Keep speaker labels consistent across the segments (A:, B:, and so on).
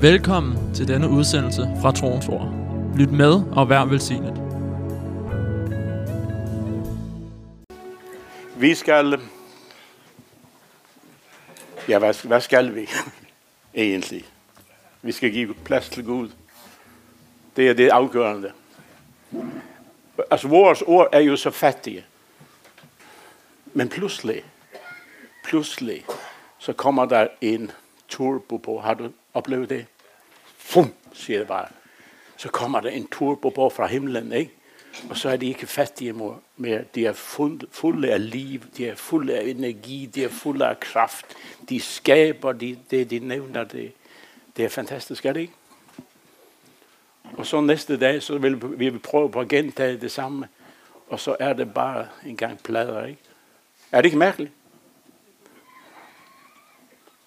A: Velkommen til denne udsendelse fra Troens Ord. Lyt med og vær velsignet.
B: Vi skal... Ja, hvad, hvad skal vi egentlig? Vi skal give plads til Gud. Det er det afgørende. Altså, vores ord er jo så fattige. Men pludselig, pludselig, så kommer der en turbo på. Har du oplevet det? Fum, siger det bare. Så kommer der en turbo på fra himlen, ikke? Og så er de ikke fattige mere. De er fuld, fulde af liv, de er fulde af energi, de er fulde af kraft. De skaber de, det, de nævner. Det, det er fantastisk, er det ikke? Og så næste dag, så vil vi prøve på at gentage det samme. Og så er det bare en gang plader, ikke? Er det ikke mærkeligt?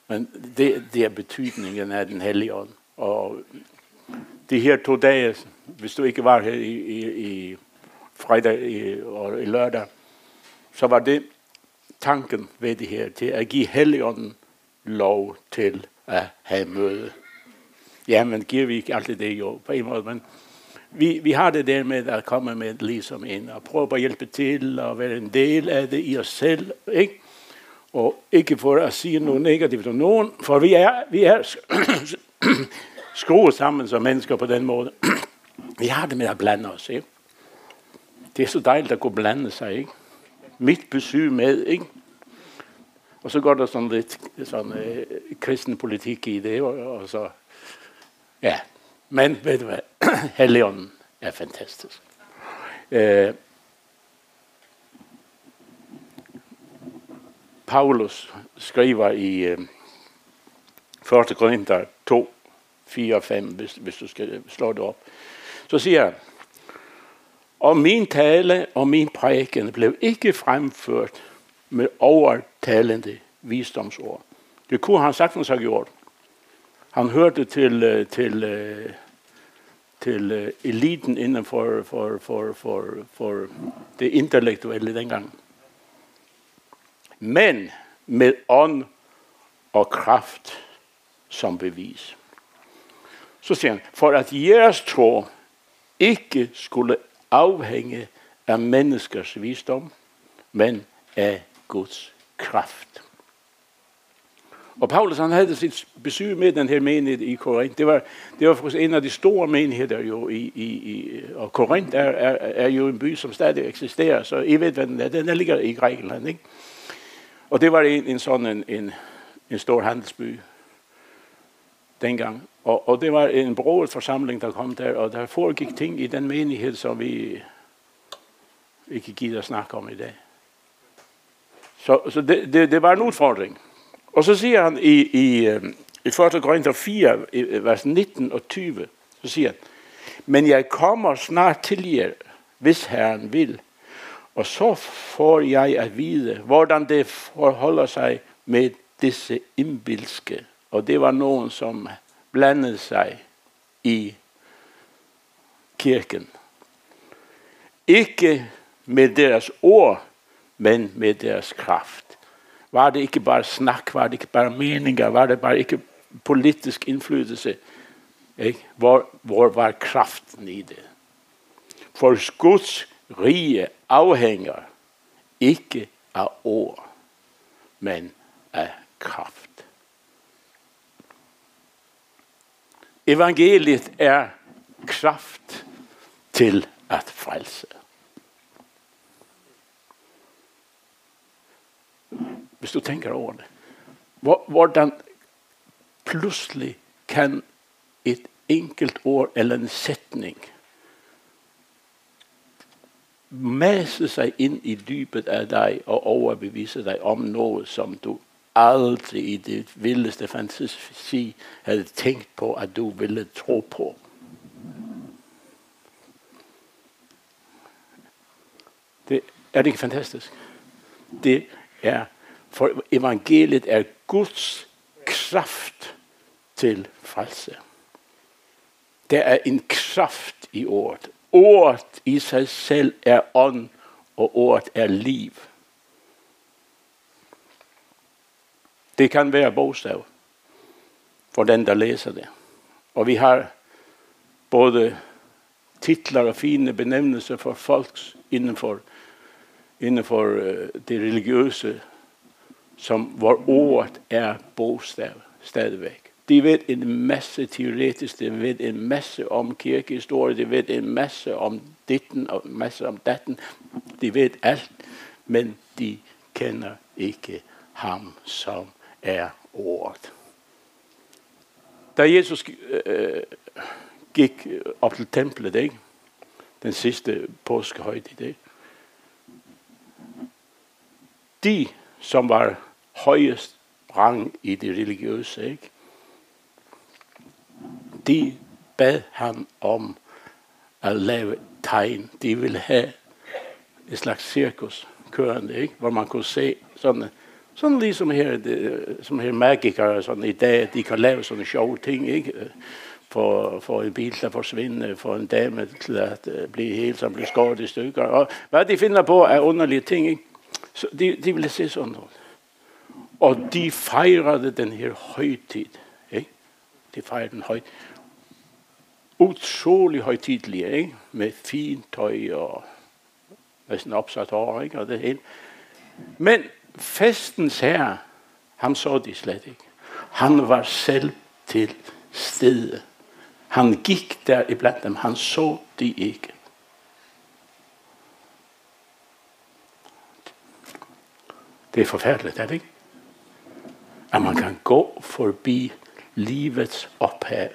B: Men det, det er betydningen af den hellige ånd. Og de her to dage, hvis du ikke var her i, i, i fredag i, og i lørdag, så var det tanken ved det her, til at give Helligånden lov til at have møde. Ja, men giver vi ikke altid det jo på en måde, men vi, vi har det der med at komme med ligesom ind og prøve at hjælpe til og være en del af det i os selv, ikke? Og ikke for at sige noget negativt om nogen, for vi er, vi er skruet sammen som mennesker på den måde. vi har det med at blande os, ikke? Det er så dejligt at kunne blande sig, ikke? Mit besøg med, ikke? Og så går der sådan lidt sådan, øh, kristen politik i det, og, og så, ja. Men ved du hvad, Helligånden er fantastisk. Øh, Paulus skriver i øh, 1. Korinther 2, 4 og 5, hvis, hvis du skal slå det op. Så siger han, og min tale og min prædiken blev ikke fremført med overtalende visdomsord. Det kunne han sagtens have gjort. Han hørte til, øh, til, øh, til øh, eliten inden for, for, for, for, for det intellektuelle dengang. Men med ånd og kraft som bevis. Så siger han, for at jeres tro ikke skulle afhænge af menneskers visdom, men af Guds kraft. Og Paulus han havde sit besøg med den her menighed i Korinth. Det var, det var faktisk en af de store menigheder jo i, i, i og Korinth er, er, er jo en by, som stadig eksisterer, så I ved, hvad den er. Den ligger i Grækenland, ikke? Og det var en, en sådan en, en, en stor handelsby dengang. Og, og det var en broet forsamling, der kom der, og der foregik ting i den menighed, som vi ikke gider at snakke om i dag. Så, så det, det, det var en udfordring. Og så siger han i, i, øh, i 1. Korinther 4, vers 19 og 20, så siger han, men jeg kommer snart til jer, hvis Herren vil. Og så får jeg at vide, hvordan det forholder sig med disse indbilske. Og det var nogen, som blandede sig i kirken. Ikke med deres ord, men med deres kraft. Var det ikke bare snak, var det ikke bare meninger, var det bare ikke politisk indflydelse? Ikke? Hvor, hvor var kraften i det? For Guds rige afhænger ikke af ord, men af kraft. Evangeliet er kraft til at frelse. Hvis du tænker over det. Hvordan pludselig kan et enkelt ord eller en sætning masse sig ind i dybet af dig og overbevise dig om noget, som du aldrig i det vildeste fantasi havde tænkt på, at du ville tro på. Det, er det ikke fantastisk? Det er, for evangeliet er Guds kraft til frelse. Der er en kraft i ordet. Ordet i sig selv er ånd, og ordet er liv. Det kan være bogstav for den, der læser det. Og vi har både titler og fine benævnelser for folks indenfor, inden for øh, det religiøse, som hvor ordet er bogstav stadigvæk. De ved en masse teoretisk, de ved en masse om kirkehistorie, de ved en masse om ditten og en masse om datten. De ved alt, men de kender ikke ham, som er ordet. Da Jesus øh, gik op til templet, ikke? den sidste påskehøjde, de, som var højest rang i det religiøse, ikke? de bad ham om at lave tegn. De ville have et slags cirkus kørende, ikke? hvor man kunne se sådan, sådan ligesom her, det, som her magikere sådan i dag, de kan lave sådan sjove ting, ikke? For, for en bil der forsvinder, for en dame til at uh, blive helt, som bliver skåret i stykker. Og hvad de finder på er underlige ting, ikke? Så de, de ville se sådan noget. Og de fejrede den her højtid. Ikke? De fejrede den højtid utrolig højtidlige, ikke? med fint tøj og næsten opsat hår, ikke? og det hele. Men festens herre, ham så de slet ikke. Han var selv til stede. Han gik der iblandt dem, han så de ikke. Det er forfærdeligt, er det ikke? At man kan gå forbi livets ophav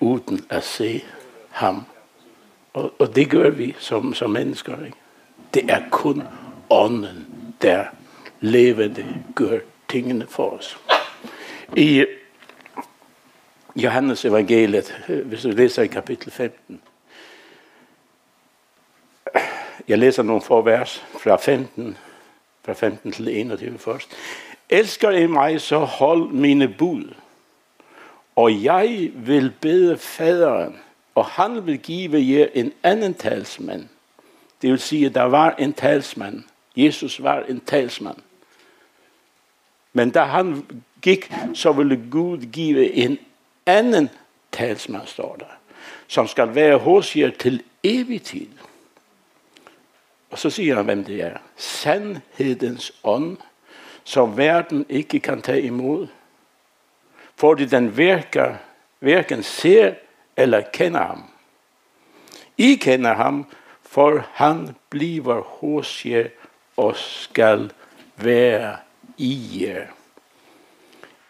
B: uden at se ham. Og, og det gør vi som, som mennesker. Ikke? Det er kun ånden, der levende gør tingene for os. I øh, Johannes evangeliet, øh, hvis du læser i kapitel 15, jeg læser nogle få vers fra 15, fra 15 til 21 først. Elsker I mig, så hold mine bud. Og jeg vil bede faderen, og han vil give jer en anden talsmand. Det vil sige, at der var en talsmand. Jesus var en talsmand. Men da han gik, så ville Gud give en anden talsmand, står der, som skal være hos jer til evig tid. Og så siger han, hvem det er. Sandhedens ånd, som verden ikke kan tage imod, fordi den virker, hverken ser eller kender ham. I kender ham, for han bliver hos jer og skal være i jer.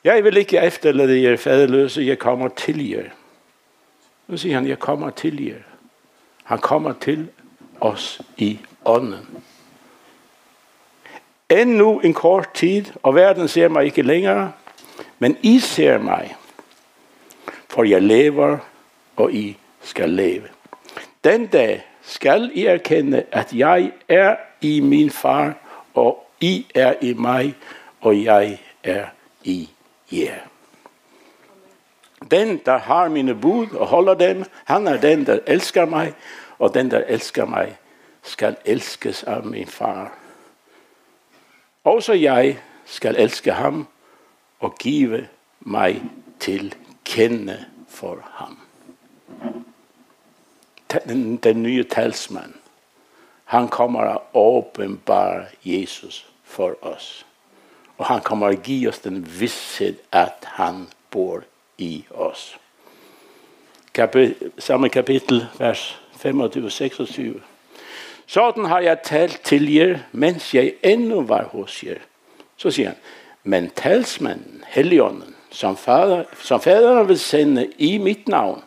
B: Jeg vil ikke efterlade jer faderløse, jeg kommer til jer. Nu siger han, jeg kommer til jer. Han kommer til os i ånden. Endnu en kort tid, og verden ser mig ikke længere, men I ser mig, for jeg lever, og I skal leve. Den dag skal I erkende, at jeg er i min far, og I er i mig, og jeg er i jer. Den, der har mine bud og holder dem, han er den, der elsker mig, og den, der elsker mig, skal elskes af min far. Også jeg skal elske ham og give mig til kende for ham. den nye talsmann. Han kommer å åpenbare Jesus for oss. Og han kommer å gi oss den visshet at han bor i oss. Kapit samme kapitel, vers 25-26. Sådan har jeg talt til jer, mens jeg endnu var hos jer. Så sier han, men talsmannen, Helligånden, som, fader, som faderen vil sende i mitt navn,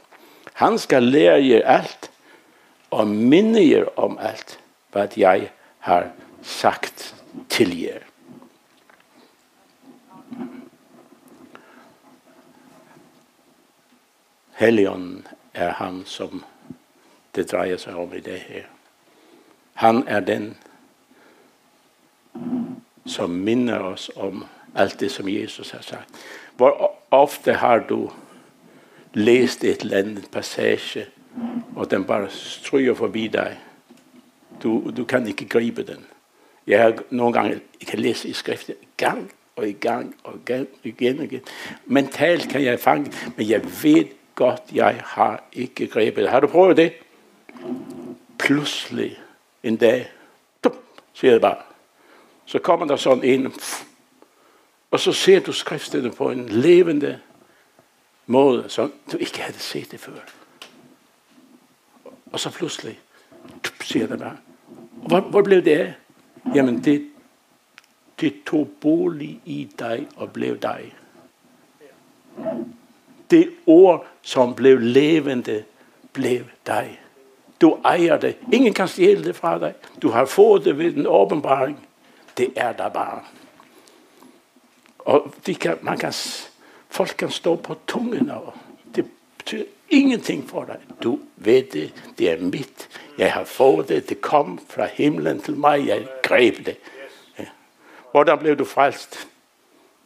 B: han skal lære jer alt og minne jer om alt hva jeg har sagt til jer. Helion er han som det dreier seg om i det her. Han er den som minner oss om allt det som Jesus har sagt. Var ofta har du läst ett eller annat passage og den bare stryger forbi dig. Du, du kan ikke gribe den. Jeg har nogle gange kan læse i skriften gang og i gang og igen, igen og igen. Mentalt kan jeg fange, men jeg ved godt, jeg har ikke grebet. Har du prøvet det? Pludselig en dag, dup, siger det bare. Så kommer der sådan en, og så ser du skriften på en levende måde, som du ikke havde set det før. Og så pludselig, dup, siger det bare. Hvor, hvor blev det af? Jamen, det, det tog bolig i dig og blev dig. Det ord, som blev levende, blev dig. Du ejer det. Ingen kan stjæle det fra dig. Du har fået det ved den åbenbaring. Det er der bare. Og de kan, man kan, folk kan stå på tungen, og det betyder ingenting for dig. Du ved det, det er mit. Jeg har fået det, det kom fra himlen til mig, jeg greb det. Ja. Hvordan blev du frelst?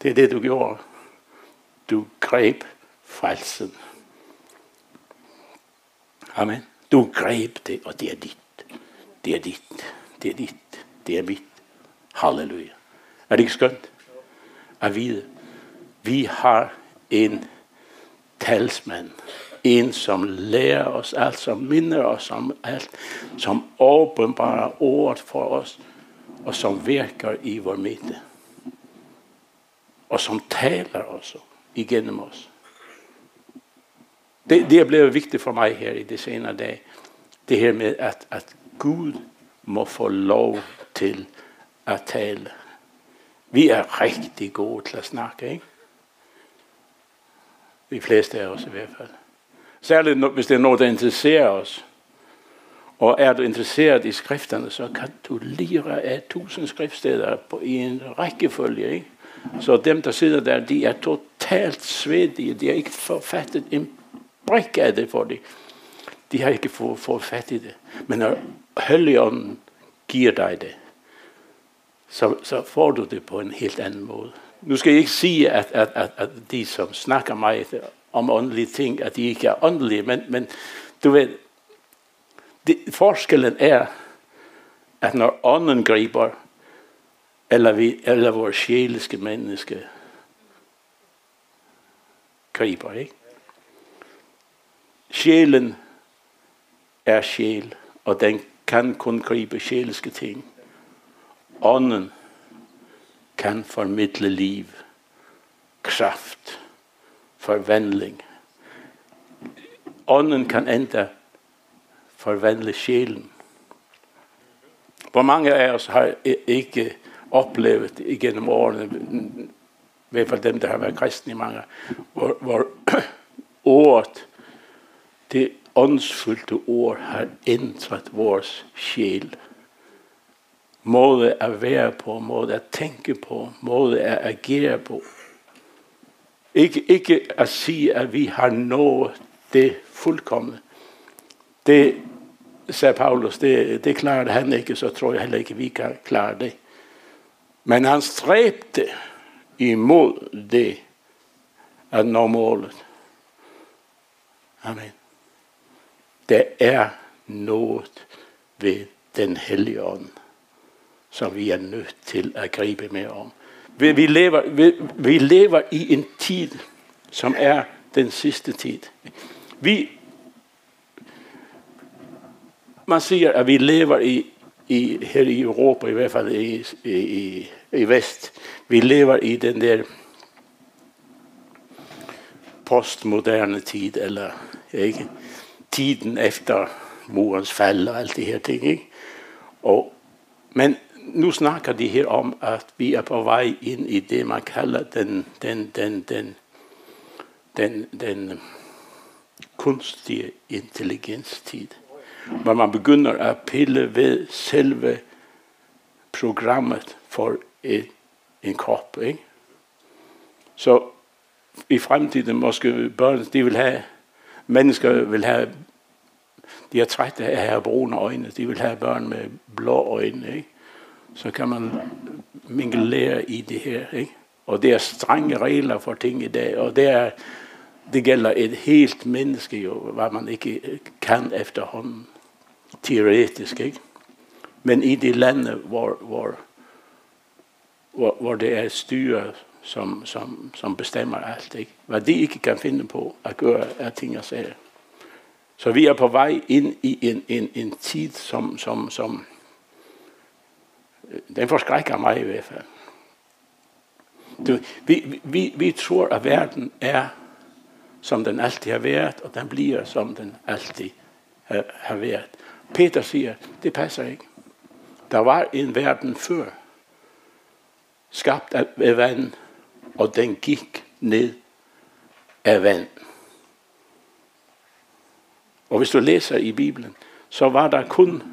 B: Det er det, du gjorde. Du greb frelsen. Amen. Du greb det, og det er dit. Det er dit. Det er dit. Det er mit. Halleluja. Er det ikke skønt? At vide, vi har en talsmand. En, som lærer os alt, som minder os om alt, som åbenbarer ordet for os, og som virker i vores midte. Og som taler også igennem os. Det, det er blevet vigtigt for mig her i det senere dag. Det her med, at, at Gud må få lov til at tale. Vi er rigtig gode til at snakke, ikke? De fleste af os i hvert fald. Særligt hvis det er noget, der interesserer os. Og er du interesseret i skrifterne, så kan du lire af tusind skriftsteder på, i en rækkefølge. Ikke? Så dem, der sidder der, de er totalt svedige. De har ikke forfattet en brik af det for det. De har ikke fået, fået fat i det. Men når Helligånden giver dig det, så, så får du det på en helt anden måde. Nu skal jeg ikke sige, at, at, at, at de, som snakker meget om åndelige ting, at de ikke er åndelige, men, men du ved, det, forskellen er, at når ånden griber, eller, vi, eller vores sjæliske menneske griber, ikke? Sjælen er sjæl, og den kan kun gribe sjæliske ting. Ånden kan formidle liv, kraft, forvandling. Ånden kan enda forvandle sjelen. Hvor mange av oss har ikke opplevt gjennom årene, i hvert fall dem der har vært kristne i mange, hvor, hvor året, det åndsfullte år har inntatt vår sjel. Måde er å være på, måde er å tenke på, måde er å agere på, Ikke, ikke at sige, at vi har nået det fuldkommende. Det sagde Paulus, det, det klarede han ikke, så tror jeg heller ikke, vi kan klare det. Men han stræbte imod det at nå målet. Amen. Der er noget ved den hellige ånd, som vi er nødt til at gribe med om. Vi, vi, lever, vi, vi lever i en tid, som er den sidste tid. Vi, man siger, at vi lever i, i, her i Europa, i hvert fald i, i, i Vest, vi lever i den der postmoderne tid, eller ikke, tiden efter murens fald og alt det her ting. Ikke? Og, men nu snakker de her om, at vi er på vej ind i det, man kalder den, den, den, den, den, den kunstige intelligenstid. Hvor man begynder at pille ved selve programmet for en, en krop. Ikke? Så i fremtiden måske børn, de vil have, mennesker vil have, de er trætte af at have brune øjne, de vil have børn med blå øjne. Ikke? Så kan man mingelere i det her. Ikke? Og det er strenge regler for ting i dag, og det, er, det gælder et helt menneske, jo, hvad man ikke kan efterhånden, teoretisk. Ikke? Men i de lande, hvor, hvor, hvor, hvor det er styret som, som, som bestemmer alt. Ikke? Hvad de ikke kan finde på at gøre af ting og sager. Så vi er på vej ind i en, en, en tid, som, som, som den forskrækker mig i hvert fald. Du, vi, vi, vi tror, at verden er, som den altid har været, og den bliver, som den altid har, har været. Peter siger, det passer ikke. Der var en verden før, skabt af vand, og den gik ned af vand. Og hvis du læser i Bibelen, så var der kun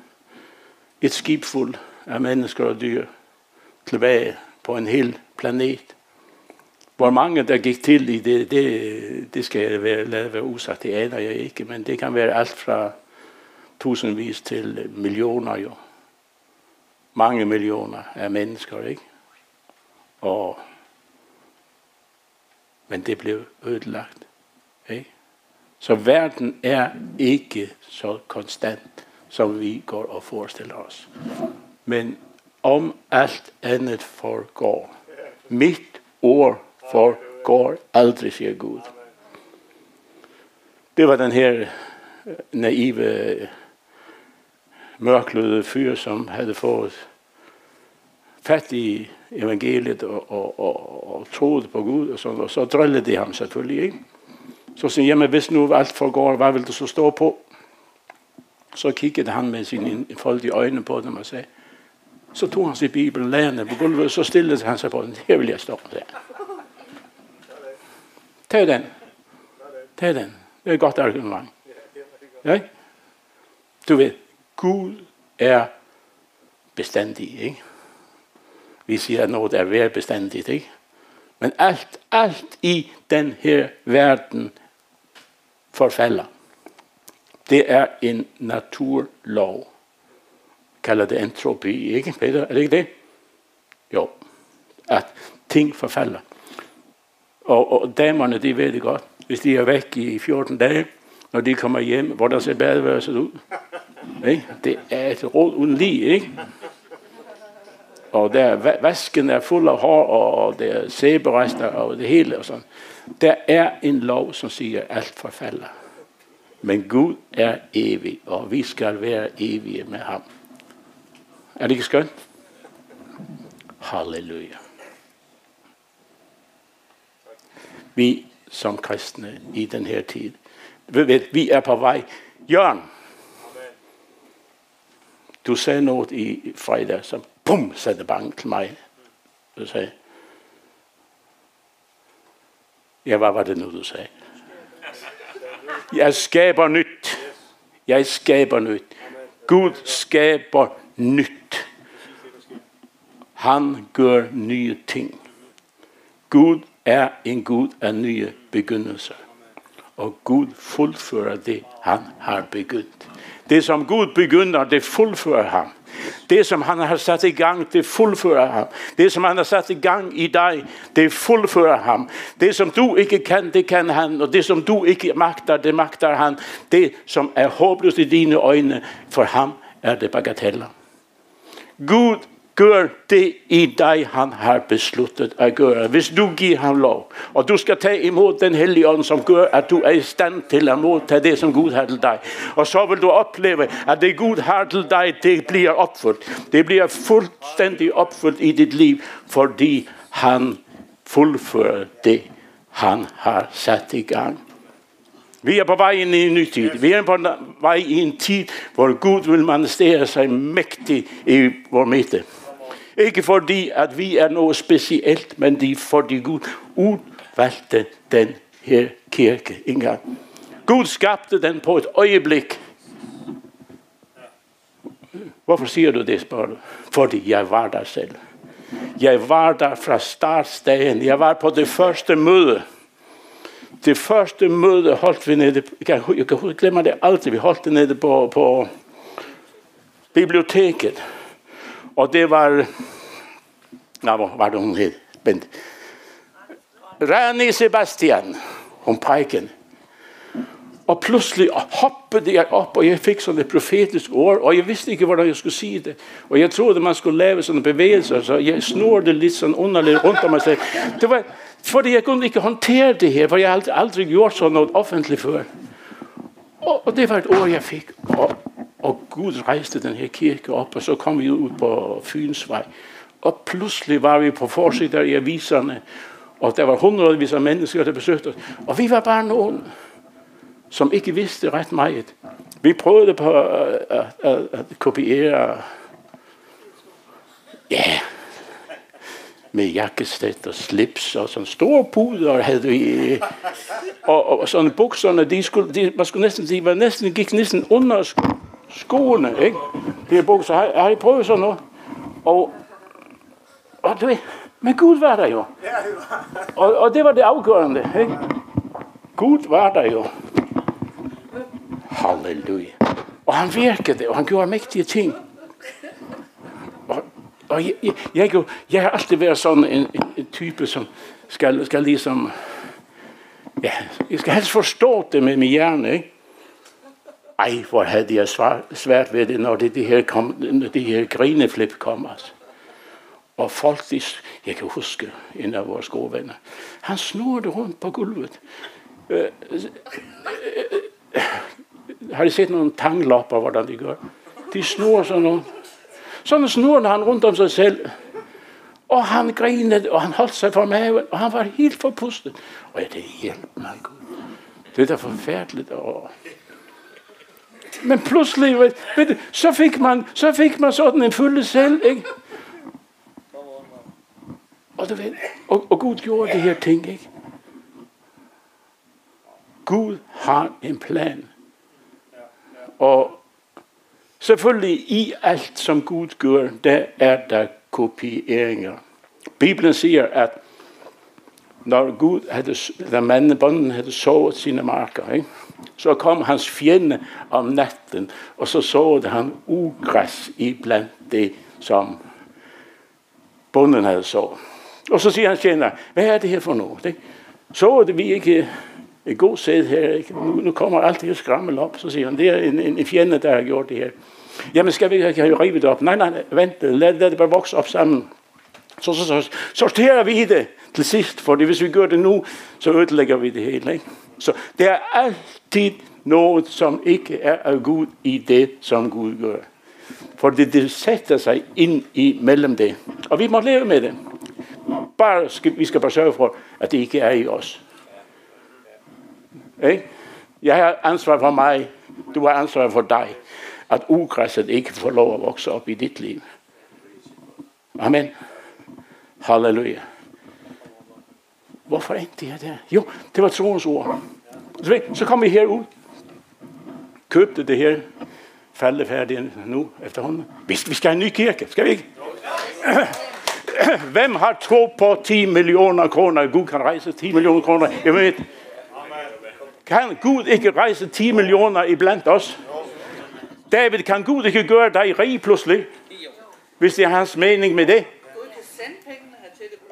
B: et skib fuld af mennesker og dyr tilbage på en hel planet. Hvor mange der gik til i det, det, det skal jeg være, lade være usagt, det aner jeg ikke, men det kan være alt fra tusindvis til millioner jo. Mange millioner af mennesker, ikke? Og, men det blev ødelagt, ikke? Så verden er ikke så konstant, som vi går og forestiller os. Men om alt andet forgår, mit ord forgår aldrig, siger Gud. Det var den her eh, naive, mørkløde fyr, som havde fået fat i evangeliet og, og, og, og troede på Gud, og, sådan, og så drillede de ham selvfølgelig. Ikke? Så siger jamen hvis nu alt forgår, hvad vil du så stå på? Så kiggede han med sine foldige øjne på dem og sagde, Så tog han sin bibel och länade på golvet och så stillade han sig på den. Det vill jag stå med. Ta den. Ta den. Det är gott argument. Ja? Du vet, Gud er beständig, ikke? Vi sier at noget er vær beständigt, ikke? Men alt, alt i den her verden forfælder. Det er en naturlov. Kalder det entropi, ikke Peter? Er det ikke det? Jo. At ting forfalder. Og, og damerne, de ved det godt. Hvis de er væk i 14 dage, når de kommer hjem, hvordan ser badeværelset ud. Ikke? Det er et råd uden lige, ikke? Og der, vasken er fuld af hår, og der er sæberester og det hele. Og sådan. Der er en lov, som siger, at alt forfalder. Men Gud er evig, og vi skal være evige med ham. Er det ikke skønt? Halleluja. Vi som kristne i den her tid. Vi er på vej. Jørgen, du sagde noget i fredag, som bum, satte bank til mig. Du sagde, ja, hvad var det nu, du sagde? Jeg skaber nyt. Jeg skaber nyt. Gud skaber nyt. Han gør nye ting. Gud er en Gud af nye begyndelser. Og Gud fuldfører det, han har begyndt. Det som Gud begynder, det fuldfører ham. Det som han har sat i gang, det fuldfører ham. Det som han har sat i gang i dig, det fuldfører ham. Det som du ikke kan, det kan han. Og det som du ikke magter, det magter han. Det som er håbløst i dine øjne, for ham er det bagateller. Gud gør det i dig, han har besluttet at gøre. Hvis du giver ham lov, og du skal tage imod den hellige ånd, som gør, at du er i stand til at modtage det, som Gud har til dig. Og så vil du opleve, at det Gud har til dig, det bliver opfyldt. Det bliver fuldstændig opfyldt i dit liv, fordi han fuldfører det, han har sat i gang. Vi er på vej ind i en ny tid. Vi er på vej i en tid, hvor Gud vil manifestere sig mægtigt i vores midte. Ikke fordi, at vi er noget specielt, men de, fordi Gud udvalgte den her kirke engang. Gud skabte den på et øjeblik. Hvorfor siger du det, spørger du? Fordi jeg var der selv. Jeg var der fra startdagen. Jeg var på det første møde. Det første møde holdt vi nede, jeg kan, jeg kan glemme det altid, vi holdt det nede på, på biblioteket. Og det var, nej, hvor var det hun hed? Bent. Rani Sebastian, hun pejken. Og pludselig hoppede jeg op, og jeg fik sådan et profetisk ord, og jeg vidste ikke, hvordan jeg skulle sige det. Og jeg troede, man skulle lave sådan bevægelser, så jeg snurrede lidt sådan underligt rundt om mig selv. Det var, fordi jeg kunne ikke håndtere det her, for jeg havde aldrig gjort sådan noget offentligt før. Og, og det var et ord, jeg fik. Og, og Gud rejste den her kirke op, og så kom vi ud på Fynsvej. Og pludselig var vi på forsider i aviserne, og der var hundredvis af mennesker, der besøgte os. Og vi var bare nogen, som ikke vidste ret meget. Vi prøvede på at, at, at, at kopiere ja, med jakkestet og slips og sådan store puder havde vi. Og, og sådan bukserne, de, skulle, de, man skulle næsten, de var næsten, gik næsten under skoene, ikke? De her bukser, har, har I prøvet sådan noget? Og, og ved, men Gud var der jo. Og, og det var det afgørende, ikke? Gud var der jo. Halleluja. Og han virkede, og han gjorde mægtige ting. Og, og jeg, jeg, jeg, jeg har altid været sådan en, en, en type, som skal, skal ligesom... Ja, jeg skal helst forstå det med min hjerne, ikke? Ej, hvor havde jeg svært ved det, når det, det her, kom, når det her grineflip kom, altså. Og folk, de, jeg kan huske en af vores gode venner, han snurrede rundt på gulvet. Øh, øh, øh, har I set nogle tanglopper, hvordan de gør? De snurrer sådan noget. Sådan snurrede han rundt om sig selv. Og han grinede, og han holdt sig for maven, og han var helt forpustet. Og jeg tænkte, hjælp mig Gud. Det er da forfærdeligt. Og... Men pludselig, ved, ved, så, fik man, så fik man sådan en fylde selv, ikke? Og, du ved, og, og Gud gjorde det her ting, ikke? Gud har en plan. Og selvfølgelig i alt, som Gud gør, der er der kopieringer. Bibelen siger, at når Gud havde, da manden, bonden havde sovet sine marker, ikke? Så kom hans fjende om natten, og så så han ogräs i blandt det som bonden havde så. Og så siger han tjener, hvad er det her for noget? Det, så det vi ikke et god sæd her, ikke? Nu, nu kommer alt det her skrammel op, så siger han, det er en, en, en fjende, der har gjort det her. Jamen skal vi ikke have rivet op? Nej, nej, vent, lad, lad det bare vokse op sammen. Så, så, så sorterer vi det til sidst, for hvis vi gør det nu, så ødelægger vi det hele, ikke? Så der er altid noget, som ikke er af Gud i det, som Gud gør. For det, det sætter sig ind i mellem det. Og vi må leve med det. Bare skal, vi skal bare sørge for, at det ikke er i os. Ikke? Jeg har ansvar for mig, du har ansvar for dig. At ugræsset ikke får lov at vokse op i dit liv. Amen. Halleluja. Hvorfor er det her der? Jo, det var troens ord. Så kom vi herud. Købte det her faldefærdige nu efterhånden. Vi, vi skal have en ny kirke, skal vi ikke? Hvem har tro på 10 millioner kroner? Gud kan rejse 10 millioner kroner. Jeg ved, kan Gud ikke rejse 10 millioner iblandt os? David, kan Gud ikke gøre dig rig pludselig? Hvis det er hans mening med det.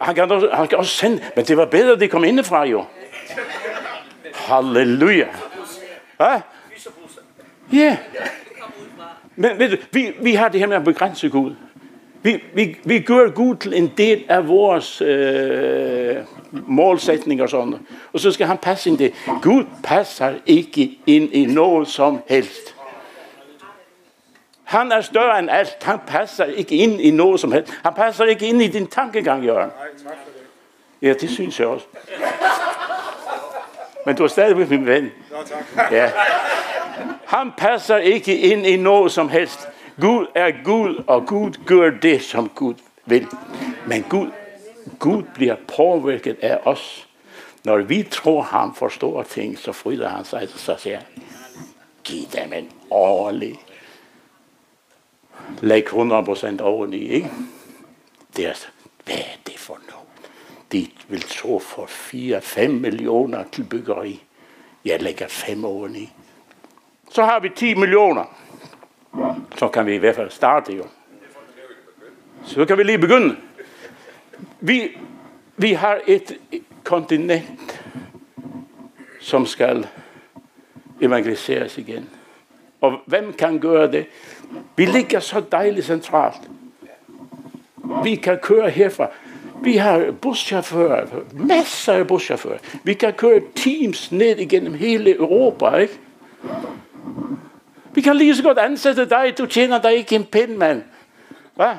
B: Han kan, også, han kan også sende, men det var bedre, at de kom indefra jo. Halleluja. Hvad? Ja. Men ved du, vi, vi har det her med at begrænse Gud. Vi, vi, vi gør Gud til en del af vores øh, målsætning og sådan. Og så skal han passe ind det. Gud passer ikke ind i noget som helst. Han er større end alt. Han passer ikke ind i noget som helst. Han passer ikke ind i din tankegang, Jørgen. Ja, det synes jeg også. Men du er stadigvæk min ven. Ja. Han passer ikke ind i noget som helst. Gud er Gud, og Gud gør det, som Gud vil. Men Gud, Gud bliver påvirket af os. Når vi tror, han forstår ting, så fryder han sig, så siger giv dem en årlig lægge 100% oveni, ikke? Det er, altså- hvad er det for noget? De vil tro for 4-5 millioner til byggeri. Jeg lægger 5 oveni. Så har vi 10 millioner så kan vi i hvert fald starte jo. Så kan vi lige begynde. Vi, vi har et kontinent, som skal evangeliseres igen. Og hvem kan gøre det? Vi ligger så dejligt centralt. Vi kan køre herfra. Vi har buschauffører, masser af buschauffører. Vi kan køre teams ned igennem hele Europa, ikke? Vi kan lige så godt ansætte dig. Du tjener dig ikke en pind, mand. Hvad?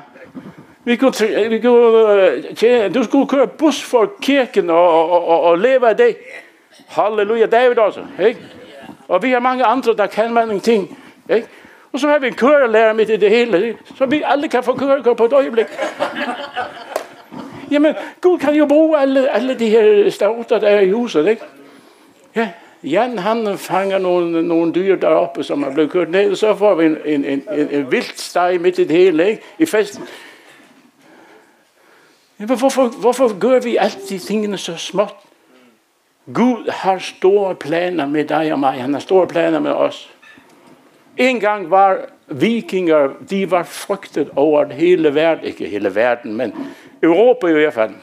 B: Vi kunne, vi kunne øh, tjene, du skulle køre bus for kirken og, og, og, og leve af det. Halleluja, David også. Ikke? Og vi har mange andre, der kan mange ting. Ikke? Og så har vi en kørelærer midt i det hele, ikke? så vi alle kan få kørekort på et øjeblik. Jamen, Gud kan jo bruge alle, alle de her stauter, der er i huset, ikke? Ja, Jan han fanger nogle, nogle dyr deroppe, som er blevet kørt ned, og så får vi en, en, en, en, en vildt steg midt i det hele, ikke? I festen. Jamen, hvorfor, hvorfor gør vi alt de tingene så småt? Gud har store planer med dig og mig. Han har store planer med os. En gang var vikinger, de var frygtet over hele verden. Ikke hele verden, men Europa i hvert fald.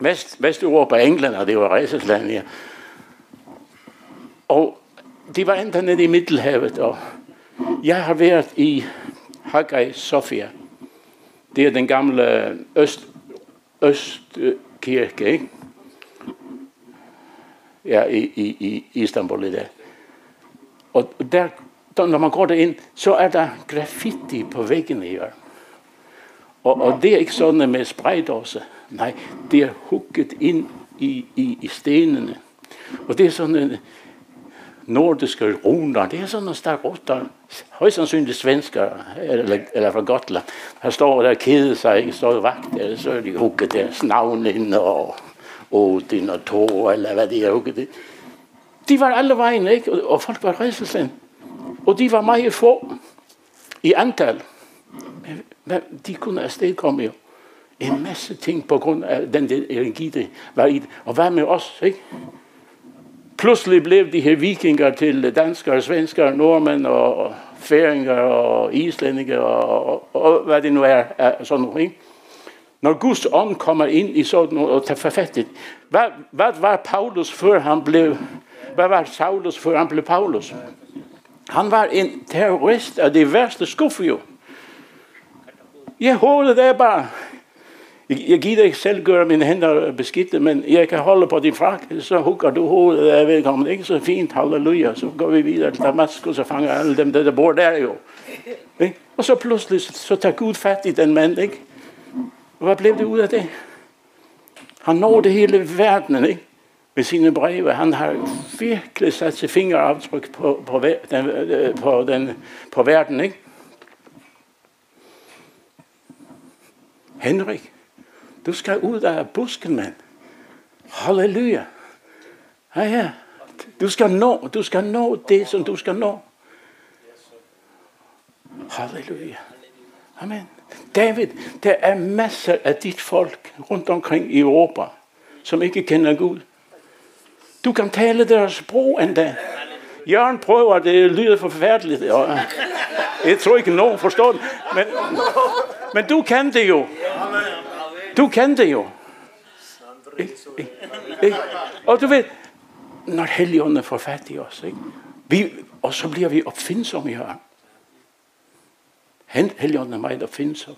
B: Vest, Vesteuropa, England, og det var rejsesland, ja. Og de var endda nede i Middelhavet, og jeg har været i Hagai Sofia. Det er den gamle øst, østkirke, ikke? ja, i, i, i Istanbul i dag. Og der, når man går inn, så er det graffiti på veggene i hjørnet. Og, og det er ikke sånn med spraydåse. Nei, det er hukket inn i, i, i stenene. Og det er sånne nordiske runer. Det er sånne starotter. Høyst sannsynlig svensker, eller, eller fra Gotland. Her står der kjeder seg, står vakt der, så er de hukket deres navn inn og... Odin og Thor, eller hvad det er hugget. De var alle vejen, ikke? Og, folk var redselsen. Og de var meget få i antal. Men de kunne afstedkomme jo en masse ting på grund af den energi, det var i det. Og hvad med os, ikke? Pludselig blev de her vikinger til danskere, svenskere, nordmænd og færinger og islændinge og, og, og, hvad det nu er, er sådan noget, ikke? Når Guds ånd kommer ind i sådan noget og tager forfattet, hvad, hvad var Paulus før han blev, hvad var Saulus før han blev Paulus? Han var en terrorist af det værste skuffe jo. Ja, holder det bare... Jeg, jeg giver ikke selv gøre mine hænder beskidte, men jeg kan holde på din frak, så hugger du hovedet af velkommen. Ikke så fint, halleluja. Så går vi videre til Damaskus og fanger alle dem, der, der bor der jo. Ikke? Og så pludselig, så tager Gud fat i den mand, ikke? Og hvad blev det ud af det? Han nåede hele verden, ikke? Med sine breve. Han har virkelig sat sit fingeraftryk på, på, den, øh, på, den, på verden, ikke? Henrik, du skal ud af busken, mand. Halleluja. Ja, ja. Du skal nå, du skal nå det, som du skal nå. Halleluja. Amen. David, der er masser af dit folk rundt omkring i Europa, som ikke kender Gud. Du kan tale deres sprog endda. Jørgen prøver, det lyder forfærdeligt. Jeg tror ikke, nogen forstår det. Men, men du kan det jo. Du kan det jo. Og du ved, når Helligånden får fat i os, ikke? Vi, og så bliver vi opfindsomme i her. Helligånden meina finnes han.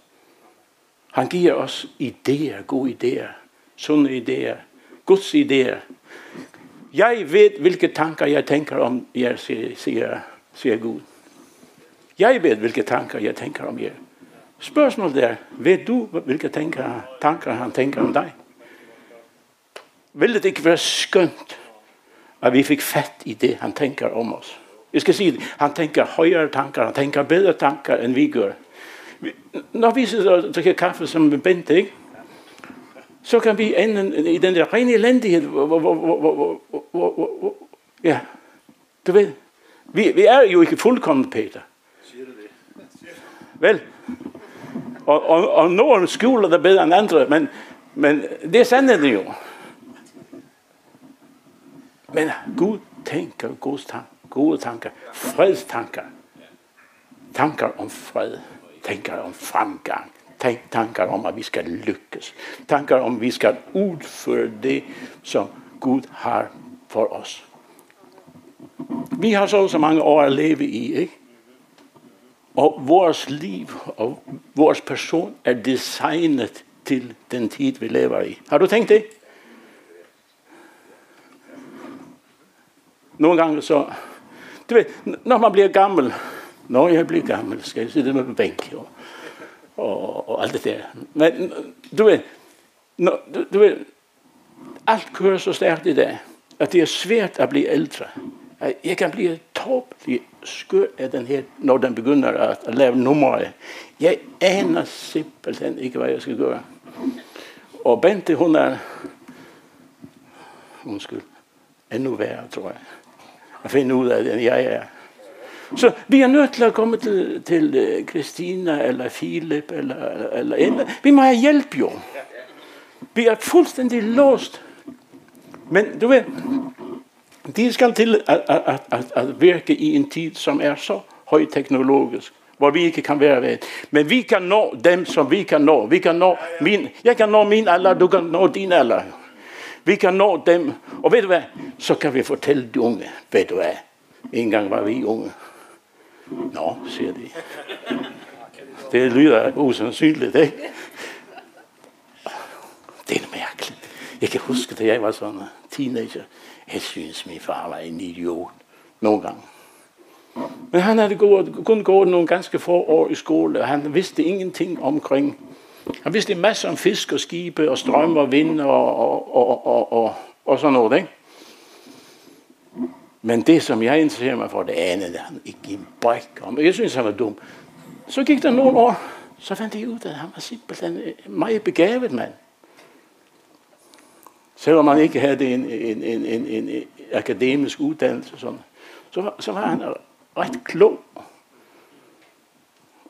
B: Han gir oss ideer, gode ideer, sunne ideer, Guds ideer. Jeg vet hvilke tanker jeg tenker om jer, sier, sier, sier Gud. Jeg vet hvilke tanker jeg tenker om jer. Spørsmålet er, vet du hvilke tanker, tanker han tenker om deg? Vil det ikke være skønt at vi fikk fett i det han tenker om oss? Jeg skal sige, han tænker højere tanker, han tænker bedre tanker, end vi gør. Når vi sidder og drikker kaffe som Bente, ikke? så kan vi ende i den hvor, hvor, hvor, ja, du ved, vi, vi er jo ikke fuldkommen, Peter. Vel, og, og, og nogen skjuler det bedre end andre, men, men det er sandheden jo. Men Gud tænker gode tanker, gode tanker, fredstanker, tanker om fred, tanker om fremgang, tanker om, at vi skal lykkes, tanker om, at vi skal udføre det, som Gud har for os. vi har så så mange år at leve i, ikke? Og vores liv og vores person er designet til den tid, vi lever i. Har du tænkt det? Nogle gange så... Du ved, når man bliver gammel, når jeg bliver gammel, skal jeg sidde med en bænk og, og, og alt det der. Men du ved, når, du, du ved, alt kører så stærkt i dag, at det er svært at blive ældre. Jeg kan blive tåbelig skør af den her, når den begynder at, at lave numre. Jeg aner simpelthen ikke, hvad jeg skal gøre. Og Bente, hun er, undskyld, endnu værre, tror jeg, at finde ud af det, jeg er. Så vi er nødt til at komme til, til øh, Christina eller Philip eller, eller, eller. Vi må have hjælp jo. Vi er fuldstændig låst. Men du ved, de skal til at, at, at, at virke i en tid, som er så højteknologisk, hvor vi ikke kan være ved. Men vi kan nå dem, som vi kan nå. Vi kan nå min, jeg kan nå min alder, du kan nå din alder. Vi kan nå dem. Og ved du hvad? Så kan vi fortælle de unge, ved du hvad? En gang var vi unge. Nå, siger de. Det lyder usandsynligt, ikke? Det er mærkeligt. Jeg kan huske, da jeg var sådan en teenager. Jeg synes, min far var en idiot. Nogle gange. Men han havde gået, kun gået nogle ganske få år i skole, og han vidste ingenting omkring. Han vidste en masse om fisk og skibe og strøm og vind og, og, og, og, og, og sådan noget. Ikke? Men det, som jeg interesserer mig for, det anede han ikke en bræk om. Jeg synes, han var dum. Så gik der nogle år, så fandt jeg ud af, at han var simpelthen en meget begavet mand. Selvom man ikke havde en, en, en, en, en akademisk uddannelse, sådan, så, så var han ret klog.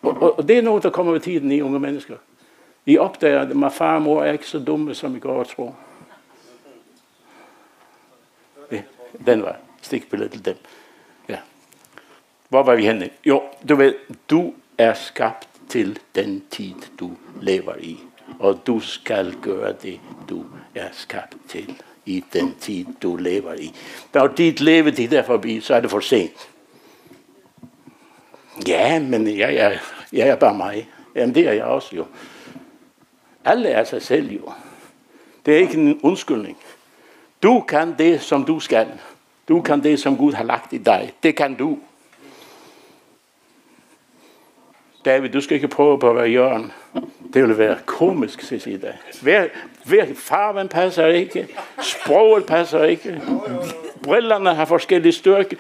B: Og, og, og det er noget, der kommer med tiden i unge mennesker. I opdager, at far og mor er ikke så dumme, som I går og tror. Ja, den var stikbilledet til dem. Ja. Hvor var vi henne? Jo, du ved, du er skabt til den tid, du lever i. Og du skal gøre det, du er skabt til i den tid, du lever i. Når dit levetid er forbi, så er det for sent. Ja, men jeg er, jeg er bare mig. Jamen, det er jeg også jo. Alle er sig selv jo. Det er ikke en undskyldning. Du kan det, som du skal. Du kan det, som Gud har lagt i dig. Det kan du. David, du skal ikke prøve på at være Jørgen. Det ville være komisk, siger jeg dig. Hver, hver farven passer ikke. Sproget passer ikke. Brillerne har forskellige styrke.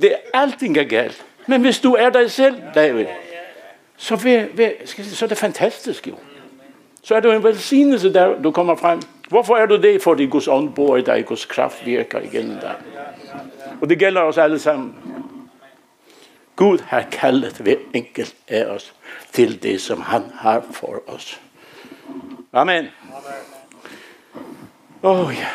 B: Det er alting er galt. Men hvis du er dig selv, David, så, vær, vær, så er det fantastisk jo. Så er det en velsignelse, der du kommer frem. Hvorfor er du det? Fordi Guds ånd bor i dig, Guds kraft virker igennem dig. Og det gælder os alle sammen. Gud har kaldet hver enkelt af os til det, som han har for os. Amen. Åh oh, ja.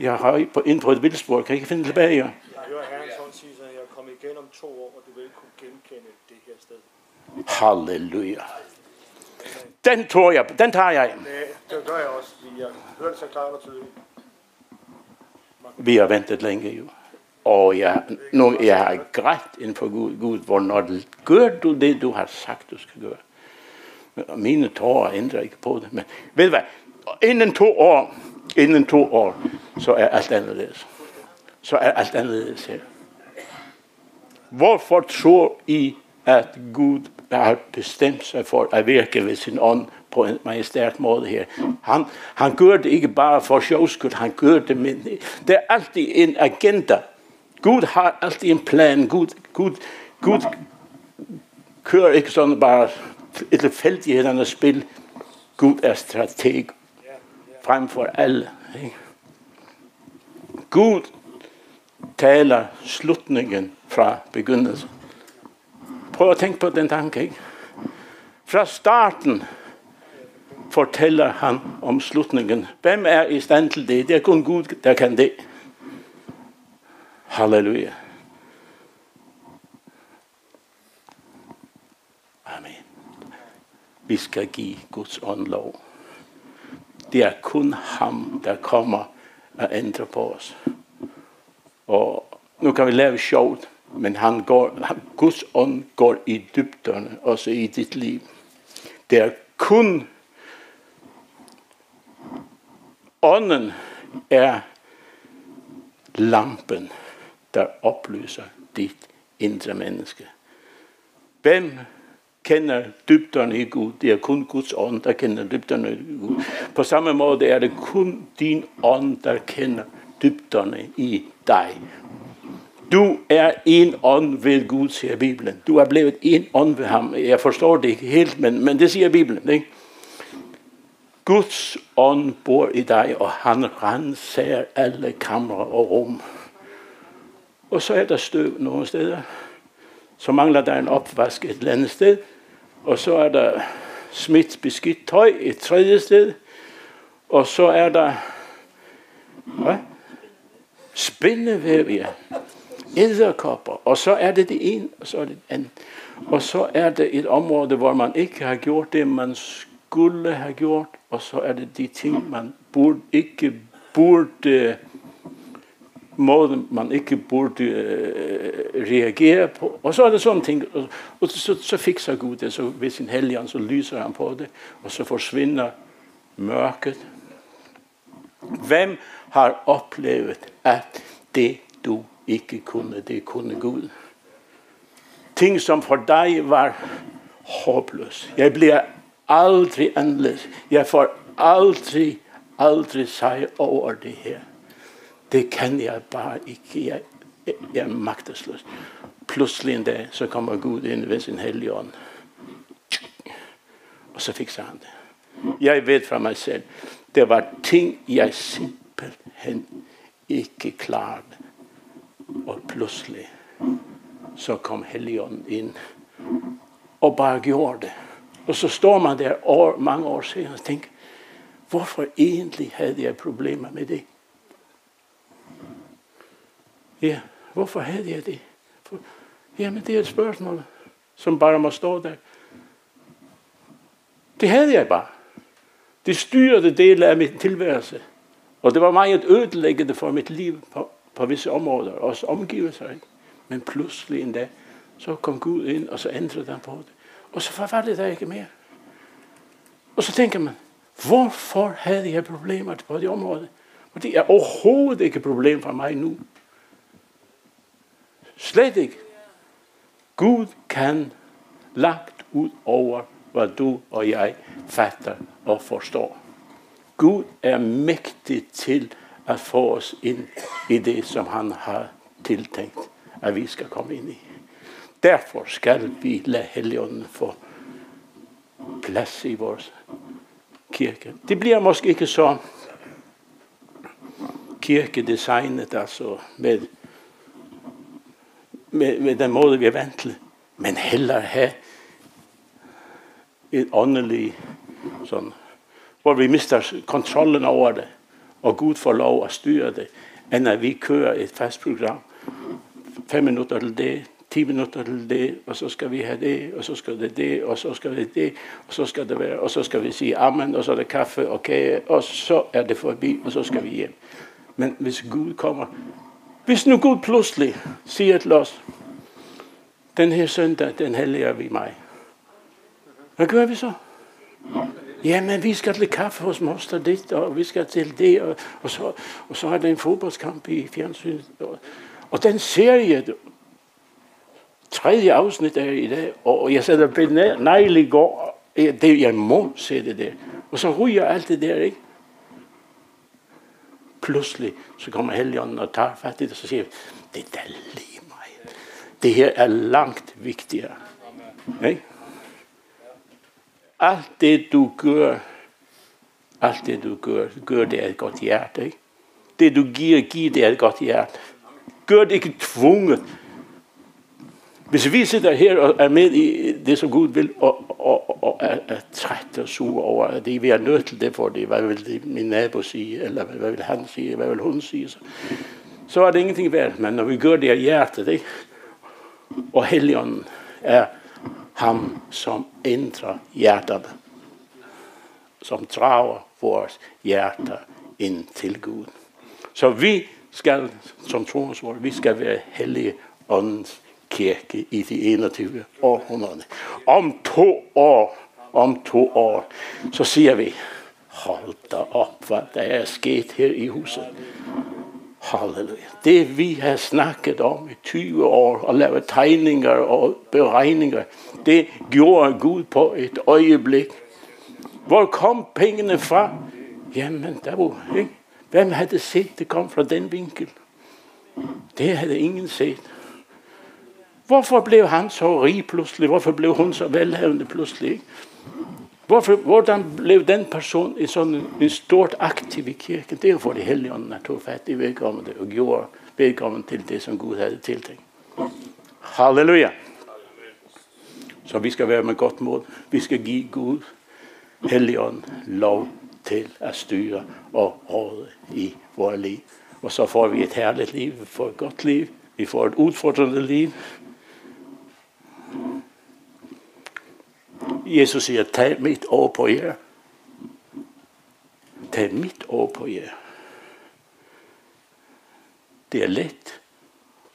B: Jeg har ind på et vildspor. Kan jeg ikke finde tilbage?
C: Jeg hører Herren sådan sige, at jeg kommer igen om to år, og du vil kunne genkende det her sted.
B: Halleluja. Den tror jeg, den tager jeg.
C: Det, det gør jeg også, jeg hører det så klart og tydeligt.
B: Vi har ventet længe jo. Og jeg, nu, jeg har grædt ind for Gud, Gud, hvornår gør du det, du har sagt, du skal gøre. Mine tårer ændrer ikke på det. Men ved du hvad? Inden to år, inden to år, så er alt anderledes. Så er alt anderledes her. Hvorfor tror I, at Gud har bestemt sig for at virke ved sin ånd på en majestært måde her. Han, han gør det ikke bare for sjovskyld, han gør det med, det er altid en agenda. Gud har altid en plan. Gud, Gud, Gud kører ikke sådan bare et tilfældighedernes spil. Gud er strateg frem for alle. Ikke? Gud taler slutningen fra begyndelsen. Prøv at tænke på den tanke. Ikke? Fra starten fortæller han om slutningen. Hvem er i stand til det? Det er kun Gud, der kan det. Halleluja. Amen. Vi skal give Guds ånd lov. Det er kun ham, der kommer at ændre på os. Og nu kan vi lave sjovt, men han går, Guds ånd går i dybderne, også i dit liv. Det er kun ånden er lampen, der oplyser dit indre menneske. Hvem kender dybderne i Gud? Det er kun Guds ånd, der kender dybderne i Gud. På samme måde er det kun din ånd, der kender dybderne i dig. Du er en ånd ved Gud, siger Bibelen. Du er blevet en ånd ved ham. Jeg forstår det ikke helt, men, men det siger Bibelen. Ikke? Guds ånd bor i dig, og han renser alle kamre og rum. Og så er der støv nogle steder. Så mangler der en opvask et eller andet sted. Og så er der smidt beskidt tøj et tredje sted. Og så er der hvad? spindevæv, ja. Æderkopper. Og så er det det ene, og så er det det andet. Og så er det et område, hvor man ikke har gjort det, man skulle have gjort. Og så er det de ting, man burde, ikke burde måde, man ikke burde øh, reagere på. Og så er det sådan ting, og, og så, så fikser Gud det, så ved sin helgen, så lyser han på det, og så forsvinder mørket. Hvem har oplevet, at det du ikke kunne, det kunne Gud? Ting, som for dig var håbløs. Jeg bliver aldrig anderledes. Jeg får aldrig, aldrig sig over det her. Det kan jeg bare ikke. Jeg, jeg er magtesløs. Pludselig en dag, så kommer Gud ind ved sin hellige ånd. Og så fikser han det. Jeg ved fra mig selv, det var ting, jeg simpelthen ikke klarede. Og pludselig, så kom Helligånden ind og bare gjorde det. Og så står man der år, mange år senere og tænker, hvorfor egentlig havde jeg problemer med det? Ja, hvorfor havde jeg det? For, jamen, det er et spørgsmål, som bare må stå der. Det havde jeg bare. Det styrede dele af min tilværelse. Og det var meget ødelæggende for mit liv på, på visse områder, også omgivelser. Ikke? Men pludselig en dag, så kom Gud ind, og så ændrede han på det. Og så var det der ikke mere. Og så tænker man, hvorfor havde jeg problemer på det område? Og det er overhovedet ikke et problem for mig nu. Slet ikke. Gud kan lagt ud over, hvad du og jeg fatter og forstår. Gud er mægtig til at få os ind i det, som han har tiltænkt, at vi skal komme ind i. Derfor skal vi lade Helligånden få plads i vores kirke. Det bliver måske ikke så kirkedesignet, altså med med, med den måde, vi er vant til. Men heller have et åndeligt, sådan, hvor vi mister kontrollen over det, og Gud får lov at styre det, end at vi kører et fast program. 5 minutter til det, 10 minutter til det, og så skal vi have det, og så skal det det, og så skal det det, og så skal det være, og så skal vi sige amen, og så er det kaffe og kage, og så er det forbi, og så skal vi hjem. Men hvis Gud kommer hvis nu Gud pludselig siger til os, den her søndag, den helliger vi mig. Hvad gør vi så? Jamen, vi skal til kaffe hos moster dit, og vi skal til det, og, og, så, og så er det en fodboldskamp i fjernsynet. Og, og den serie, tredje afsnit er i dag, og jeg sætter på negl i går, det, jeg må se det der. Og så ryger alt det der, ikke? pludselig så kommer Helligånden og tager fat i det, og så siger det er lige mig. Det her er langt vigtigere. Ikke? Alt det du gør, alt det du gør, gør det af et godt hjerte. Ikke? Det du giver, giver det af et godt hjerte. Gør det ikke tvunget. Hvis vi sidder her og er med i det, som Gud vil, og, og, og er, er træt og sur over, at det, vi er nødt til det, for det, hvad vil det, min nabo sige, eller hvad, hvad vil han sige, hvad vil hun sige, så, så er det ingenting værd. Men når vi gør det af hjertet, ikke? og Helligånden er ham, som indre hjerterne, som drager vores hjerter ind til Gud. Så vi skal, som troens vi skal være hellige åndens kirke i de 21 århundrede. Om to år, om to år, så siger vi, hold da op, hvad der er sket her i huset. Halleluja. Det vi har snakket om i 20 år og lavet tegninger og beregninger, det gjorde Gud på et øjeblik. Hvor kom pengene fra? Jamen, der var, ikke? Hvem havde set, det kom fra den vinkel? Det havde ingen set. Hvorfor blev han så rig pludselig? Hvorfor blev hun så velhavende pludselig? Ikke? Hvorfor, hvordan blev den person en sådan en stort aktiv i kirken? Det er for det hellige ånden, tog fat i vedkommende og gjorde vedkommende til det, som Gud havde tiltænkt. Halleluja. Så vi skal være med godt mod. Vi skal give Gud, Helligånd, lov til at styre og råde i vores liv. Og så får vi et herligt liv, vi får et godt liv, vi får et udfordrende liv. Jesus siger, tag mit år på jer. Tag mit år på jer. Det er let,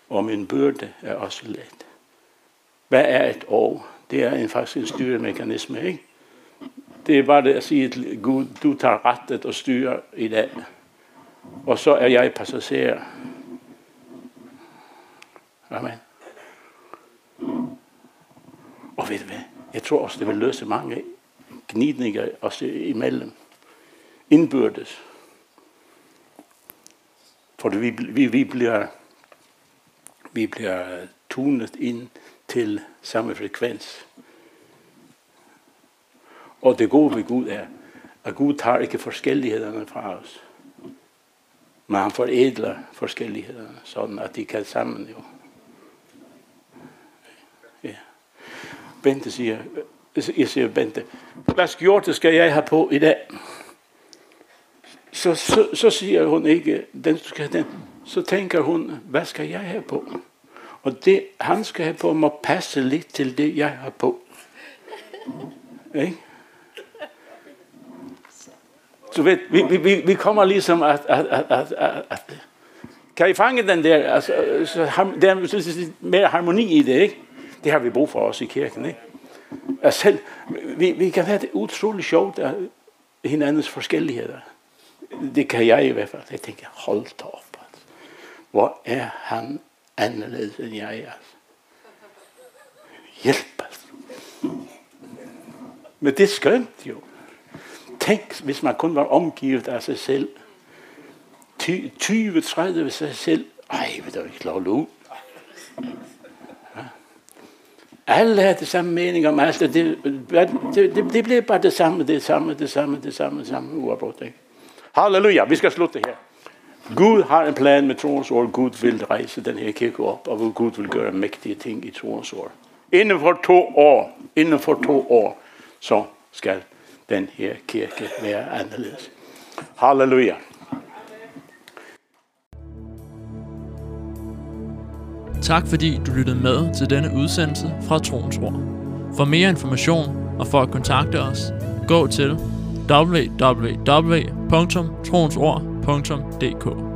B: og min byrde er også let. Hvad er et år? Det er en faktisk en styremekanisme, ikke? Det er bare det at sige til Gud, du tager rettet og styrer i dag. Og så er jeg passager. Amen. Og ved du? Jeg tror også, det vil løse mange gnidninger også imellem. Indbyrdes. For vi, vi, vi, bliver, vi bliver tunet ind til samme frekvens. Og det gode ved Gud er, at Gud tager ikke forskellighederne fra os. Men han foredler forskellighederne, sådan at de kan sammen jo. Bente siger, jeg siger Bente, hvad skjorte skal jeg have på i dag? Så, så, så siger hun ikke, den skal den. Så tænker hun, hvad skal jeg have på? Og det, han skal have på, må passe lidt til det, jeg har på. Ikke? Så ved, vi, vi, vi kommer ligesom at, at, at, at, at, at kan I fange den der? Altså, så, der er mere harmoni i det, ikke? Det har vi brug for også i kirken, ikke? Altså selv, vi, vi kan have det utroligt sjovt af hinandens forskelligheder. Det kan jeg i hvert fald. Jeg tænker, hold da op. Altså. Hvor er han anderledes end jeg? Altså. Hjælp, altså. Men det er skønt jo. Tænk, hvis man kun var omgivet af sig selv. 20-30 ved sig selv. Ej, vil du ikke lov lov. Alle havde det samme mening om alt. Det, det, det, det blev bare det samme, det samme, det samme, det samme, det samme uafbrudt. Ikke? Halleluja, vi skal slutte her. Gud har en plan med troens ord. Gud vil rejse den her kirke op, og Gud vil gøre mægtige ting i troens ord. Inden for to år, inden for to år, så skal den her kirke være anderledes. Halleluja.
A: Tak fordi du lyttede med til denne udsendelse fra Troens Ord. For mere information og for at kontakte os, gå til www.troensord.dk